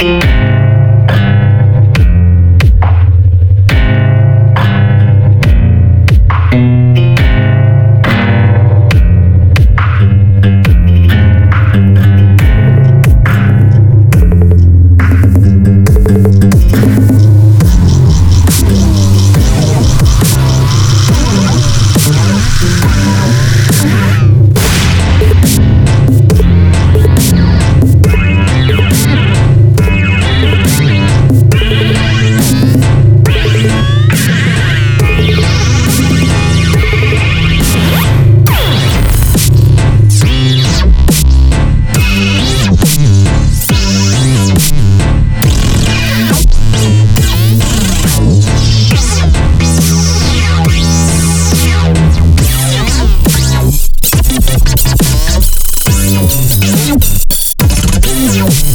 Bye. You.